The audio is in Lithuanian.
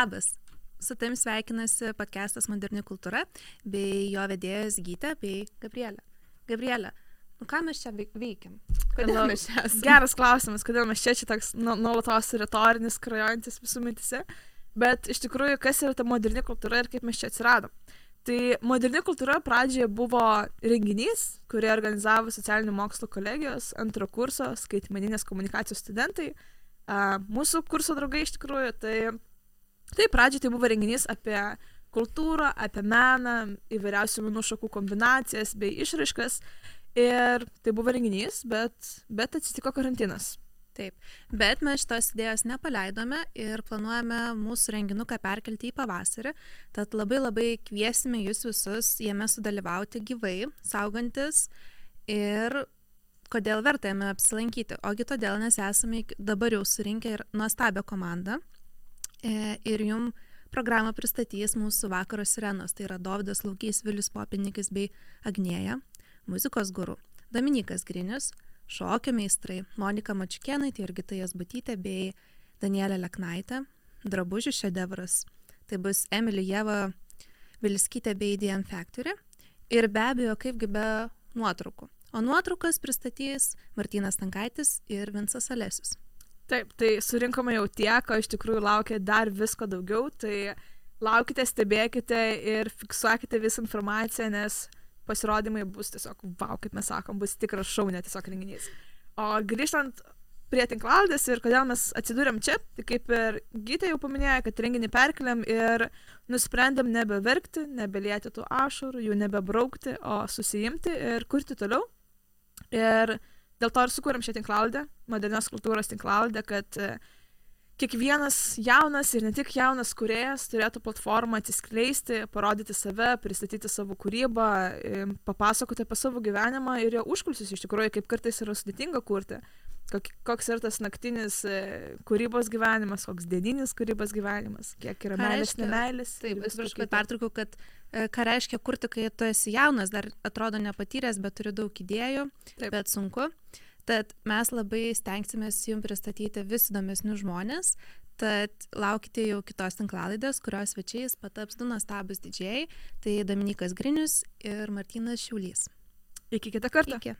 Labas. Su tavim sveikinasi podcastas Moderni kultūra bei jo vedėjas Gytė bei Gabrielė. Gabrielė, nu ką mes čia veikiam? Kodėl mes čia esame? Geras klausimas, kodėl mes čia čia toks nu- nuolatos retorinis, krajojantis visų mintise. Bet iš tikrųjų, kas yra ta moderni kultūra ir kaip mes čia atsiradom. Tai moderni kultūra pradžioje buvo renginys, kurį organizavo socialinių mokslų kolegijos antro kurso skaitmeninės komunikacijos studentai. Mūsų kurso draugai iš tikrųjų. Tai, tai pradžioje tai buvo renginys apie kultūrą, apie meną, įvairiausių menų šakų kombinacijas bei išraiškas. Ir tai buvo renginys, bet, bet atsitiko karantinas. Taip, bet mes šitos idėjos nepaleidome ir planuojame mūsų renginuką perkelti į pavasarį. Tad labai labai kviesime jūs visus jame sudalyvauti gyvai, saugantis ir kodėl verta jame apsilankyti. Ogi todėl, nes esame dabar jau surinkę ir nuostabią komandą ir jum programą pristatys mūsų vakaro sirenos. Tai yra Dovydas Laukys, Vilius Popinikis bei Agnėja, muzikos guru, Dominikas Grinius, šokio meistrai Monika Mačiukėnaitė ir Gita Jasbutytė bei Danielė Leknaitė, drabužių šedevras. Tai bus Emily Jeva Vilskytė bei DM Factory ir be abejo, kaipgi be nuotraukų. O nuotraukas pristatys Martinas Tankaitis ir Vinsas Alesius. Taip, tai surinkome jau tiek, o iš tikrųjų laukia dar visko daugiau. Tai laukite, stebėkite ir fiksuokite visą informaciją, nes pasirodymai bus tiesiog, wow, kaip mes sakom, bus tikras šau, ne tiesiog renginys. O grįžtant prie tinklaldės ir kodėl mes atsidūrėm čia, tai kaip ir Gytė jau paminėjo, kad renginį perkeliam ir nusprendėm nebeverkti, nebelieti tų ašarų, jų nebebraukti, o susijimti ir kurti toliau. Ir dėl to ir sukūrėm šią tinklaldę, modernios kultūros tinklaldę, kad e, kiekvienas jaunas ir ne tik jaunas kuriejas turėtų platformą atsiskleisti, parodyti save, pristatyti savo kūrybą, e, papasakoti apie savo gyvenimą ir jo užkulsius iš tikrųjų, kaip kartais yra sudėtinga kurti. Kok- Koks yra tas naktinis e, kūrybos gyvenimas, koks dieninis kūrybos gyvenimas, kiek yra meilės, nemeilės. Taip, atsiprašau, kad pertraukiau, kad e, ką reiškia kurti, kai tu esi jaunas, dar atrodo nepatyręs, bet turi daug idėjų, Taip. bet sunku. Tad mes labai stengsimės jums pristatyti vis įdomesnius žmonės. Tad laukite jau kitos tinklalaidės, kurios svečiais pataps du nuostabus didžiai. Tai Dominikas Grinius ir Martinas Šiaulys. Iki kitą kartą. Iki.